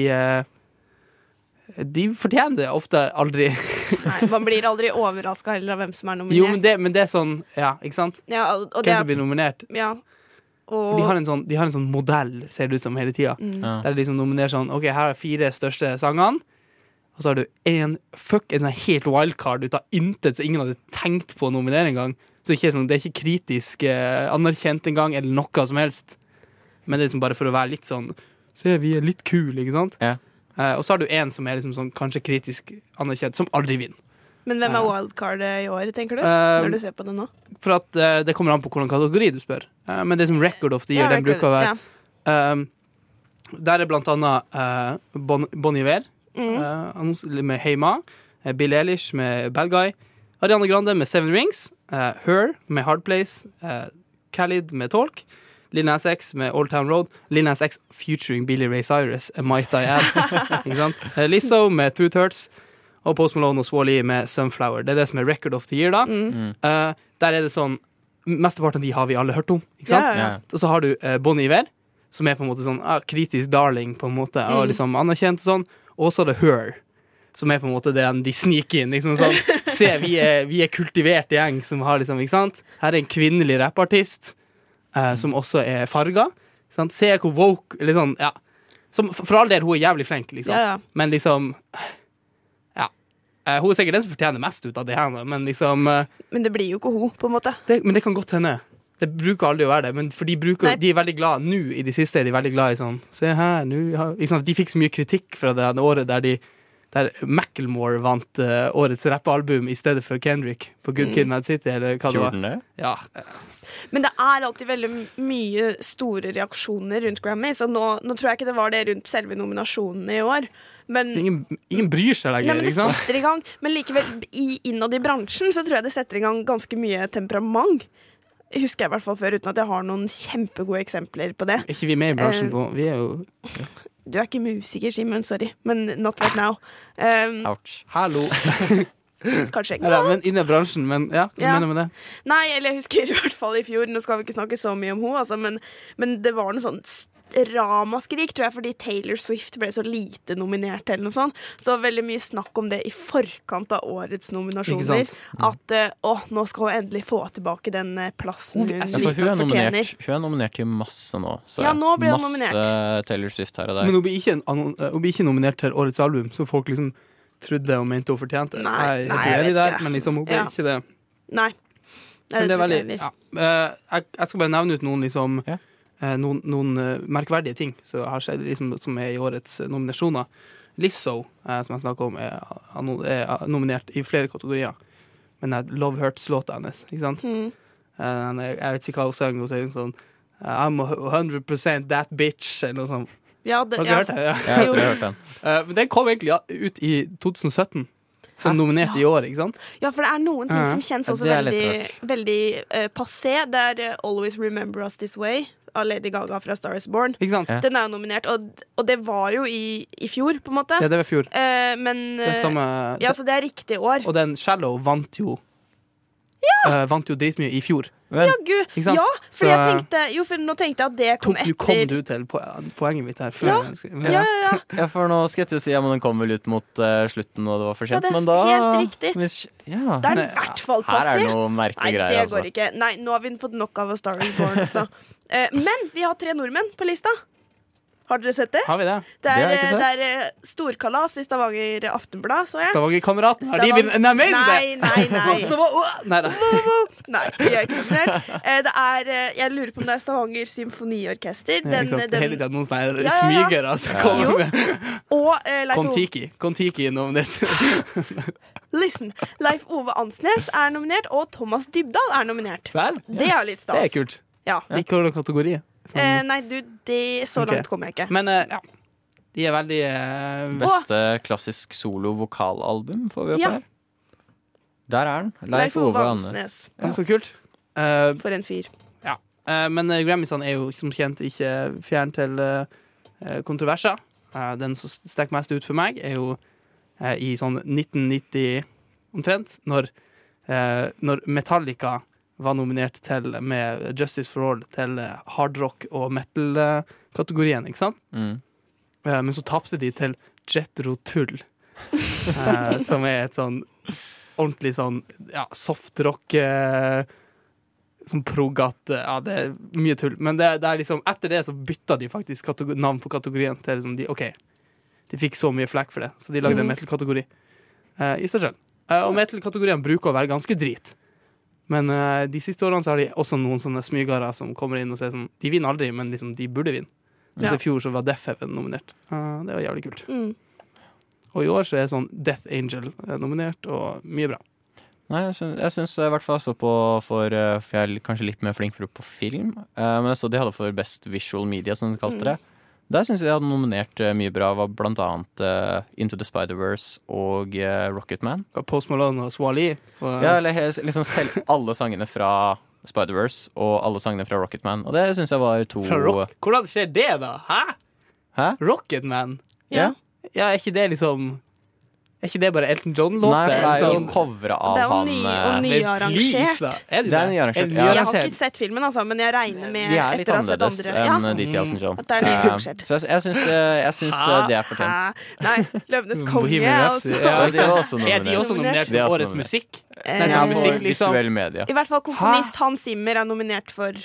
Speaker 5: de fortjener det ofte aldri.
Speaker 4: Nei, man blir aldri overraska heller av hvem som er nominert.
Speaker 5: Jo, men det, men det er sånn Ja, ikke sant?
Speaker 4: ja, og og det
Speaker 5: Hvem som blir nominert.
Speaker 4: ja.
Speaker 5: For de har en sånn, de har en sånn modell, ser det ut som, hele tida.
Speaker 4: mm.
Speaker 3: Ja.
Speaker 5: Der de liksom nominerer sånn OK, her er fire største sangene. Og så har du en fuck, en sånn helt wildcard ut av intet som ingen hadde tenkt på å nominere engang. Så ikke sånn, det er ikke kritisk eh, anerkjent engang, eller noe som helst. Men det er liksom bare for å være litt sånn Se, vi er litt kule, ikke sant?
Speaker 3: Ja.
Speaker 5: Eh, og så har du en som er liksom sånn kanskje kritisk anerkjent, som aldri vinner.
Speaker 4: Men hvem er wildcardet i år, tenker du?
Speaker 5: Uh,
Speaker 4: Når du ser på det nå?
Speaker 5: For at uh, det kommer an på hvilken kategori du spør. Uh, men det som record of the year.
Speaker 4: Ja,
Speaker 5: den bruker å være
Speaker 4: ja.
Speaker 5: Der er blant annet bon, bon Iver
Speaker 4: Mm.
Speaker 5: med Heima. Bill Elish med Bad Guy. Ariane Grande med Seven Rings. Her med Hard Place. Khalid med Talk. Lil Nas X med Old Town Road. Lil Nas X featuring Billy Ray Cyrus, Might I Add. Ikke sant? Lizzo med Truth Hurts. Og Post Malone og Swally med Sunflower. Det er det som er record of the year, da.
Speaker 4: Mm.
Speaker 5: Uh, der er det sånn Mesteparten av de har vi alle hørt om. Ikke sant?
Speaker 4: Yeah. Ja.
Speaker 5: Og så har du uh, Bon Iver, som er på en måte sånn uh, kritisk darling, på en måte, og
Speaker 4: Mm.
Speaker 5: liksom anerkjent og sånn. Og så er det Her, som er på en måte den de sniker inn. Liksom sånn. Se, vi er, vi er kultivert gjeng som har liksom, ikke sant? Her er en kvinnelig rappartist eh, som også er farga. Se hvor woke eller sånn, ja. Som, for all del, hun er jævlig flink, liksom.
Speaker 4: Ja, ja.
Speaker 5: Men liksom. Eh, hun er sikkert den som fortjener mest ut av det her, men liksom uh,
Speaker 4: Men det blir jo ikke hun, på en måte.
Speaker 5: det, men det kan godt hende. Det bruker aldri å være det, men for de, bruker, de er veldig glad nå i det siste. Er de veldig glad i sånn Se her, nå har ikke? De fikk så mye kritikk fra det, året der de der Macclemore vant uh, årets rappalbum i stedet for Kendrick på Good Kid Mad City, eller hva det var. Ja,
Speaker 4: Men det er alltid veldig mye store reaksjoner rundt Grammys, og nå, nå tror jeg ikke det var det rundt selve nominasjonen i år. Men,
Speaker 5: ingen, ingen bryr seg
Speaker 4: nei, men det
Speaker 5: liksom.
Speaker 4: setter i gang. Men likevel, i, innad i bransjen så tror jeg det setter i gang ganske mye temperament. Husker jeg i hvert fall før, uten at jeg har noen kjempegode eksempler på det.
Speaker 5: Er ikke vi med i bransjen
Speaker 4: Eh,
Speaker 5: på Vi er jo
Speaker 4: Du er ikke musiker, Simen, sorry, men not right now. Um,
Speaker 3: Ouch.
Speaker 5: Hallo!
Speaker 4: kanskje
Speaker 5: Ja, men inne i bransjen, men ja, hva
Speaker 4: Ja.
Speaker 5: mener du med det?
Speaker 4: Nei, eller jeg husker i hvert fall i fjor, nå skal vi ikke snakke så mye om henne, altså, men, men det var noe sånn s- ramaskrik, tror jeg, fordi Taylor Swift ble så lite nominert, eller noe sånt. Så veldig mye snakk om det i forkant av årets nominasjoner.
Speaker 5: sant?
Speaker 4: At eh, å, nå skal hun endelig få tilbake den eh, plassen
Speaker 5: Hun-
Speaker 3: Ja, for hun er, nominert, hun er nominert til masse nå. Så
Speaker 4: Ja, nå ble hun
Speaker 3: masse Taylor Swift her og der.
Speaker 5: Men hun blir ikke, eh, hun blir ikke nominert til årets album, så folk liksom trodde og mente hun fortjente.
Speaker 4: Nei,
Speaker 5: jeg,
Speaker 4: nei,
Speaker 5: jeg
Speaker 4: vet
Speaker 5: der,
Speaker 4: ikke.
Speaker 5: men liksom, hun ble
Speaker 4: Ja.
Speaker 5: ikke det.
Speaker 4: Nei. Nei,
Speaker 5: det
Speaker 4: tror
Speaker 5: veldig, ja. Eh, jeg, jeg skal bare nevne ut noen, liksom,
Speaker 3: Ja.
Speaker 5: Eh, noen, noen eh, merkverdige ting som har skjedd, liksom, som er i årets eh, nominasjoner. Lizzo, som jeg snakker om, er, er nominert i flere kategorier. Men det er Love Hurts-låta hennes, ikke sant?
Speaker 4: Mm.
Speaker 5: Jeg vet ikke hva hun sang. Hun sier sånn I'm 100% that bitch, eller noe sånt.
Speaker 4: Ja, det,
Speaker 5: Har du
Speaker 4: ja.
Speaker 5: hørt det? Ja.
Speaker 3: Ja, jeg tror jeg har hørt den.
Speaker 5: Eh, men den kom egentlig ut i 2017. Så
Speaker 3: Hæ?
Speaker 5: nominert i år, ikke sant?
Speaker 4: Ja, for det er noen ting
Speaker 5: Ja.
Speaker 4: som kjennes også
Speaker 3: det
Speaker 4: veldig, veldig uh, passé. Det er uh, Always Remember Us This Way av Lady Gaga fra Star Is Born.
Speaker 5: Ikke sant?
Speaker 3: Ja.
Speaker 4: Den er jo nominert, og, og det var jo i, i fjor, på en måte.
Speaker 5: Ja, det var i fjor.
Speaker 4: Uh, men
Speaker 5: Det er
Speaker 4: eh,
Speaker 5: samme,
Speaker 4: Ja, så det er riktig år.
Speaker 5: Og den Shallow vant jo eh, vant jo dritmye i fjor.
Speaker 3: Men,
Speaker 4: Ja, gud.
Speaker 5: Ikke sant?
Speaker 4: Ja, fordi jeg
Speaker 5: eh,
Speaker 4: tenkte Jo, for nå tenkte jeg at det kom
Speaker 5: etter. du kom du til poenget mitt her før
Speaker 4: Ja.
Speaker 5: skulle-
Speaker 4: Ja, ja, ja.
Speaker 3: ja, for nå skal jeg til å si ja, men den kom vel ut mot uh, slutten, og det var for
Speaker 4: Ja,
Speaker 3: sent.
Speaker 4: det er
Speaker 3: men da
Speaker 4: helt riktig.
Speaker 3: Hvis, ja.
Speaker 4: Det er
Speaker 5: Men,
Speaker 4: i hvert fall
Speaker 3: Her er det noe
Speaker 4: Nei, det
Speaker 3: greier, altså.
Speaker 4: går ikke. Nei, nå har vi fått nok av A Star Is Born også. uh, men vi har tre nordmenn på lista. Har dere sett det?
Speaker 5: Har vi det?
Speaker 4: Det er,
Speaker 3: Det har jeg ikke
Speaker 4: det er eh, storkalas i Stavanger Aftenblad, så jeg.
Speaker 5: Stavanger-kameraten, har de
Speaker 4: Stavang-
Speaker 5: blitt Nei, du
Speaker 4: Nei, nei, nei.
Speaker 5: Nei.
Speaker 4: Nei, vi er ikke imponert. Eh, Det er, eh, jeg lurer på om det er Stavanger Symfoniorkester. Den,
Speaker 5: ikke sant? Hele
Speaker 4: den,
Speaker 5: tiden noen sånne
Speaker 4: Ja, ja,
Speaker 5: smygere som kommer
Speaker 4: Jo.
Speaker 5: med
Speaker 4: og eh, Leif Ove
Speaker 5: Kon-Tiki. Kon-Tiki er nominert.
Speaker 4: Listen. Leif Ove Ansnes er nominert, og Thomas Dybdahl er nominert.
Speaker 5: Serr?
Speaker 4: Det er litt stas.
Speaker 5: Det er kult.
Speaker 4: Ja.
Speaker 5: Ikke hvordan kategori. Sånn.
Speaker 4: Eh, nei, du, det, så
Speaker 5: langt
Speaker 4: langt kommer jeg ikke.
Speaker 5: Men eh, ja. De er veldig eh,
Speaker 3: Beste klassisk solo-vokalalbum får vi opp
Speaker 4: Ja.
Speaker 3: her. Der er den.
Speaker 4: Leif Ove.
Speaker 3: Ansnes.
Speaker 5: ja. Så kult. Eh,
Speaker 4: For en fyr.
Speaker 5: Eh, men uh, Grammysene er jo som kjent ikke fjern til eh, eh, kontroverser. Eh, den som stikker mest ut for meg, er jo eh, i sånn 1990 omtrent, når, eh, når Metallica var nominert til med Justice for All til eh, hardrock- og metal-kategorien, ikke sant?
Speaker 3: Mm.
Speaker 5: Eh, men så tapte de til Jetro Tull, eh, som er et sånn ordentlig sånn ja, softrock eh, prog at Ja, det er mye tull. Men det, det er liksom, etter det så bytta de faktisk navn på kategorien til liksom de OK, de fikk så mye flekk for det, så de lagde en
Speaker 4: Mhm.
Speaker 5: metal-kategori eh, i seg sjøl. Eh, og metal-kategorien bruker å være ganske drit. Men uh, de siste årene så har de også noen sånne smygere som kommer inn og sier sånn De vinner aldri, men liksom, de burde vinne. Mens
Speaker 4: Ja.
Speaker 5: i fjor så var Death Heaven nominert. Uh, det var jævlig kult.
Speaker 4: Mm.
Speaker 5: Og i år så er sånn Death Angel eh, nominert, og mye bra.
Speaker 3: Nei, jeg syns, jeg syns i hvert fall jeg så på for eh, For jeg er kanskje litt mer flink på, på film. Uh, men jeg så de hadde for Best Visual Media, som de kalte
Speaker 4: Mm.
Speaker 3: Der syns jeg de hadde nominert eh, mye bra. Var blant annet uh, Into the Spider-Verse og uh, Rocketman.
Speaker 5: Post Malone og Swali. For,
Speaker 3: Ja, eller liksom selv alle sangene fra Spider-Verse og alle sangene fra Rocketman. Og det syns jeg var to
Speaker 5: fra rock. Hvordan skjer det, da? Hæ?
Speaker 3: Hæ?
Speaker 5: Rocketman?
Speaker 3: Ja.
Speaker 5: Ja, er ikke det liksom Er ikke det bare Elton John-låt?
Speaker 3: Nei, for det er jo
Speaker 5: Sånn-
Speaker 3: covra av
Speaker 4: Det er
Speaker 3: han
Speaker 4: ny-
Speaker 3: eh,
Speaker 4: og nyarrangert.
Speaker 5: please. Er det
Speaker 3: Det er nyarrangert,
Speaker 5: Er
Speaker 3: ja.
Speaker 4: Jeg har ikke sett filmen, altså, men jeg regner med
Speaker 3: De er litt annerledes
Speaker 4: enn Ja.
Speaker 3: enn de til Elton John.
Speaker 4: At det er
Speaker 3: Eh,
Speaker 4: nyarrangert.
Speaker 3: så jeg, jeg syns det, jeg syns, eh, det er fortjent.
Speaker 4: Nei, Løvenes konge er også
Speaker 5: Ja,
Speaker 3: de var også
Speaker 5: Er de også nominert
Speaker 3: er
Speaker 5: for Årets musikk?
Speaker 4: Eh,
Speaker 5: Nei,
Speaker 3: Ja,
Speaker 5: sånn musikk, liksom.
Speaker 3: visuell media.
Speaker 4: I hvert fall komponist Hans Zimmer er nominert for eh,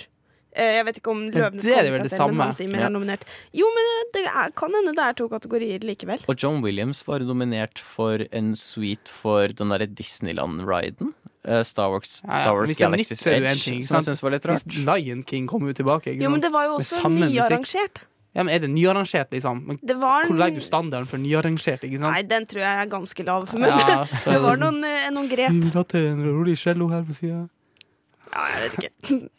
Speaker 4: Jeg vet ikke om Løvenes
Speaker 5: det er
Speaker 4: konge
Speaker 5: vel det
Speaker 4: samme. men. Hans
Speaker 3: Ja.
Speaker 4: er nominert. Jo, men det er, kan hende det er to kategorier likevel.
Speaker 3: Og John Williams var nominert for en suite for den derre Disneyland-riden. eh, Star Wars,
Speaker 5: Ja, ja,
Speaker 3: Star Wars
Speaker 5: nytt,
Speaker 3: Galaxy's Edge,
Speaker 5: ting,
Speaker 3: som jeg syns var litt rart.
Speaker 5: Hvis Lion King kom jo tilbake. Ikke
Speaker 4: Jo, men det var jo også nyarrangert.
Speaker 5: Ja, men Er det nyarrangert, liksom? Men
Speaker 4: Det var
Speaker 5: Hvor legger du standarden for nyarrangert? ikke sant?
Speaker 4: Nei, den tror jeg er ganske lav, men
Speaker 5: Ja,
Speaker 4: det var noen, eh, noen grep.
Speaker 5: Vi vil ha til en rolig cello her på sida.
Speaker 4: Ja, jeg vet ikke.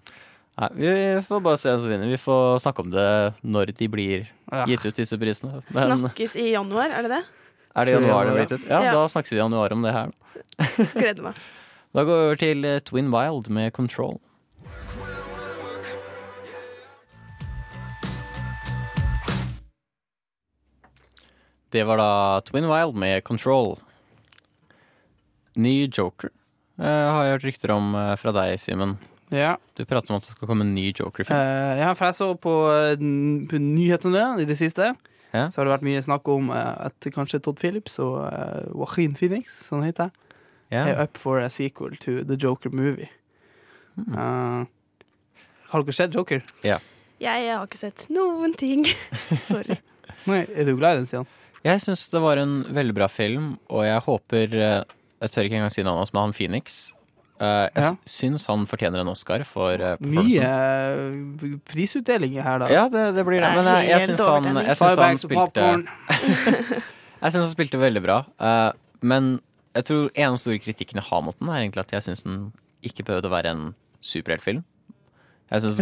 Speaker 3: Nei, vi får bare se hvem som vinner. Vi får snakke om det når de blir gitt ut, disse prisene. Men
Speaker 4: Snakkes i januar, er det det?
Speaker 3: er det januar det blir gitt ut? Ja,
Speaker 4: Ja.
Speaker 3: da snakkes vi i januar om det her.
Speaker 4: Gleder meg.
Speaker 3: Da går vi over til eh, Twin Wild med Control. Det var da Twin Wild med Control. Ny Joker eh, har jeg hørt rykter om eh, fra deg, Simen.
Speaker 5: Ja.
Speaker 3: Du prater om at det skal komme en ny Joker-film.
Speaker 5: Uh, ja, for jeg så på, eh, på nyhetene i det siste.
Speaker 3: Ja.
Speaker 5: Så har det vært mye snakk om eh, at kanskje Todd Phillips og uh, Joaquin Phoenix, som han heter,
Speaker 3: Ja.
Speaker 5: er up for a sequel to The Joker movie.
Speaker 3: Mm.
Speaker 5: Uh, har dere sett Joker?
Speaker 4: Jeg, jeg har ikke sett noen ting. Sorry.
Speaker 5: Nei, Er du glad i den, Stian?
Speaker 3: Jeg syns det var en veldig bra film, og jeg håper Jeg tør ikke engang si navnet hans, men han Phoenix. Eh, jeg
Speaker 5: Ja.
Speaker 3: syns han fortjener en Oscar for uh,
Speaker 5: Mye eh, prisutdelinger her, da.
Speaker 3: Ja, det, det blir det. Men jeg, jeg syns han, jeg syns han spilte. Jeg syns han spilte veldig bra. eh, men jeg tror en av de store kritikken jeg har mot den, er egentlig at jeg syns den ikke behøvde å være en superheltfilm.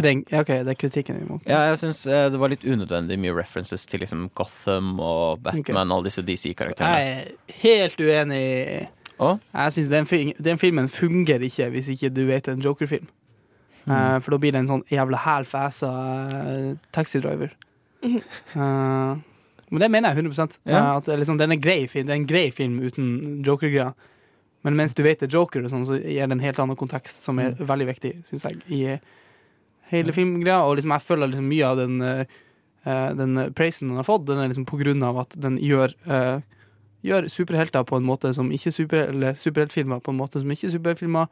Speaker 5: Den, ja, ok, det er kritikken imot.
Speaker 3: ja, jeg syns eh, det var litt unødvendig mye references til liksom Gotham og Batman og alle disse DC-karakterene.
Speaker 5: Jeg er helt uenig.
Speaker 3: Å?
Speaker 5: Jeg syns den, den filmen fungerer ikke hvis ikke du vet en Joker-film.
Speaker 3: Mm.
Speaker 5: Uh, for da blir det en sånn jævla hælfæsa uh, taxidriver. uh, men det mener jeg 100
Speaker 3: Ja.
Speaker 5: Eh, At det liksom, Den er grei film Det er en grei film uten Joker-greia. Men mens du vet det er Joker, og sånn, så gir det en helt annen kontekst som er veldig viktig, syns jeg, i hele filmgreia. Og liksom, jeg føler liksom mye av den, uh, den praisen den har fått, den er liksom på grunn av at den gjør uh, Gjør superhelter på en måte som ikke super, eller superheltfilmer på en måte som ikke superheltfilmer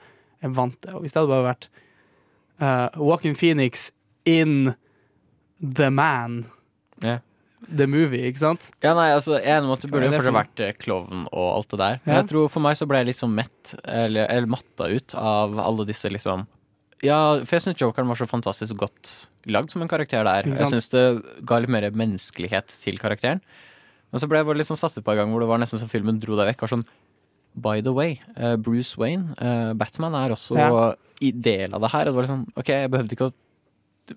Speaker 5: er vant til. Og hvis det hadde bare vært uh, Walking Phoenix in The Man,
Speaker 3: yeah.
Speaker 5: The Movie, ikke sant?
Speaker 3: Ja, nei, altså, en det burde jo fortsatt vært eh, klovn og alt det der. Men
Speaker 5: Ja.
Speaker 3: jeg tror for meg så ble jeg litt sånn mett, eller, eller matta ut av alle disse liksom Ja, for jeg syns jokeren var så fantastisk godt lagd som en karakter der. Jeg syns det ga litt mer menneskelighet til karakteren. Men så ble jeg litt sånn satt ut på en gang hvor det var nesten som filmen dro deg vekk. Var sånn, By the way, uh, Bruce Wayne, uh, Batman, er også
Speaker 5: Ja.
Speaker 3: i del av det her. Og det var liksom, OK, jeg behøvde ikke å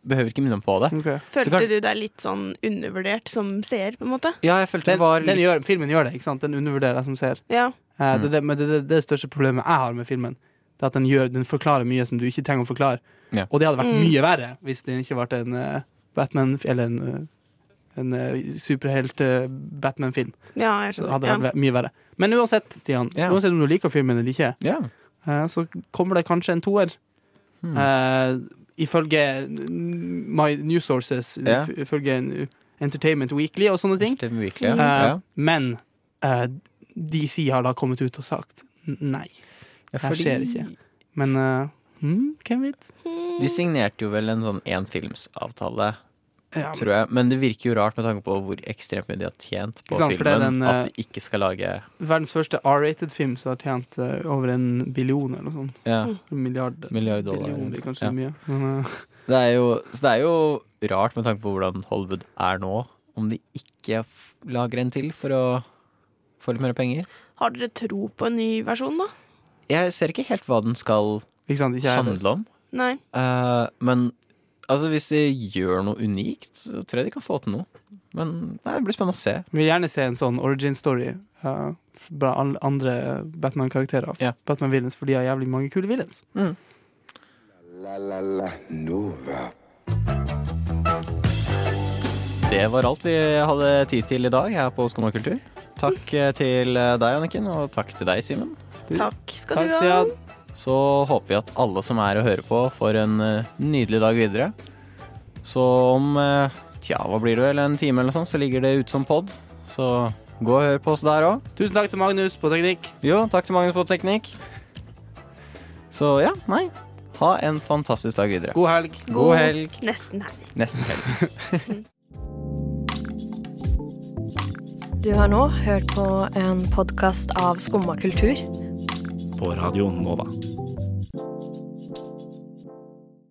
Speaker 3: Behøver ikke minne om på det.
Speaker 5: Okay.
Speaker 4: Følte
Speaker 3: kanskje-
Speaker 4: du deg litt sånn undervurdert som seer, på en måte?
Speaker 3: Ja, jeg følte
Speaker 5: Den,
Speaker 3: det var
Speaker 5: den
Speaker 3: litt
Speaker 5: gjør, filmen gjør det, ikke sant? Den undervurderer deg som ser.
Speaker 4: Ja.
Speaker 5: Eh,
Speaker 3: Mm.
Speaker 5: det, det, men det, det, det største problemet jeg har med filmen. Det er at den, gjør, den forklarer mye som du ikke trenger å forklare.
Speaker 3: Ja.
Speaker 5: Og det hadde vært
Speaker 4: Mm.
Speaker 5: mye verre hvis det ikke ble en uh, Batman Eller en, eh, en uh, superhelt-Batman-film.
Speaker 4: Ja, jeg
Speaker 5: Så
Speaker 4: skjønner.
Speaker 5: hadde det
Speaker 4: Ja.
Speaker 5: vært mye verre. Men uansett, Stian,
Speaker 3: Ja.
Speaker 5: uansett om du liker filmen eller ikke,
Speaker 3: Ja.
Speaker 5: eh, så kommer det kanskje en toer.
Speaker 3: Hmm.
Speaker 5: Uh, ifølge my news sources,
Speaker 3: Ja.
Speaker 5: if- ifølge Entertainment Weekly og sånne ting.
Speaker 3: Weekly, ja.
Speaker 5: Eh,
Speaker 3: ja.
Speaker 5: Men uh, DC har da kommet ut og sagt nei.
Speaker 3: Ja,
Speaker 5: det her skjer ikke. Men eh, hmm, hvem vet?
Speaker 3: De signerte jo vel en sånn enfilmsavtale,
Speaker 5: Ja,
Speaker 3: tror jeg. Men det virker jo rart med tanke på hvor ekstremt mye de har tjent på
Speaker 5: sant,
Speaker 3: filmen.
Speaker 5: den, eh,
Speaker 3: at de ikke skal lage
Speaker 5: verdens første R-rated film som har tjent eh, over en billion eller noe sånt.
Speaker 3: ja,
Speaker 5: En milliard.
Speaker 3: milliard dollar.
Speaker 5: Billion blir kanskje
Speaker 3: Ja.
Speaker 5: mye. Men, uh...
Speaker 3: Det er jo, så det er jo rart med tanke på hvordan Hollywood er nå, om de ikke f lager en til for å få litt mer penger.
Speaker 4: Har dere tro på en ny versjon, da?
Speaker 3: Jeg ser ikke helt hva den skal
Speaker 5: ikke sant? Ikke
Speaker 3: handle om.
Speaker 4: Nei.
Speaker 3: Uh, men altså, hvis de gjør noe unikt, så tror jeg de kan få til noe. Men nei, det blir spennende å se.
Speaker 5: Vi vil gjerne se en sånn origin story uh, fra alle andre Batman-karakterer.
Speaker 3: Yeah.
Speaker 5: Batman Villains, for de har jævlig mange kule villains.
Speaker 2: La la la Nova.
Speaker 3: Det var alt vi hadde tid til i dag her på Skumma kultur. Takk mm. til deg, Anniken, og takk til deg, Simen.
Speaker 4: Takk skal
Speaker 5: Takk,
Speaker 4: du ha.
Speaker 3: Så håper vi at alle som er og hører på, får en eh, nydelig dag videre. Så om eh, tja, hva blir det vel, en time eller noe sånt, så ligger det ute som pod. Så gå og hør på oss der òg.
Speaker 5: Tusen takk til Magnus på teknikk.
Speaker 3: Jo, takk til Magnus på teknikk. Så ja, nei. Ha en fantastisk dag videre.
Speaker 5: God helg.
Speaker 3: God helg.
Speaker 4: Nesten helg.
Speaker 3: Nesten helg.
Speaker 7: Du har nå hørt på en podkast av Skumma kultur.
Speaker 8: På Radio Nova.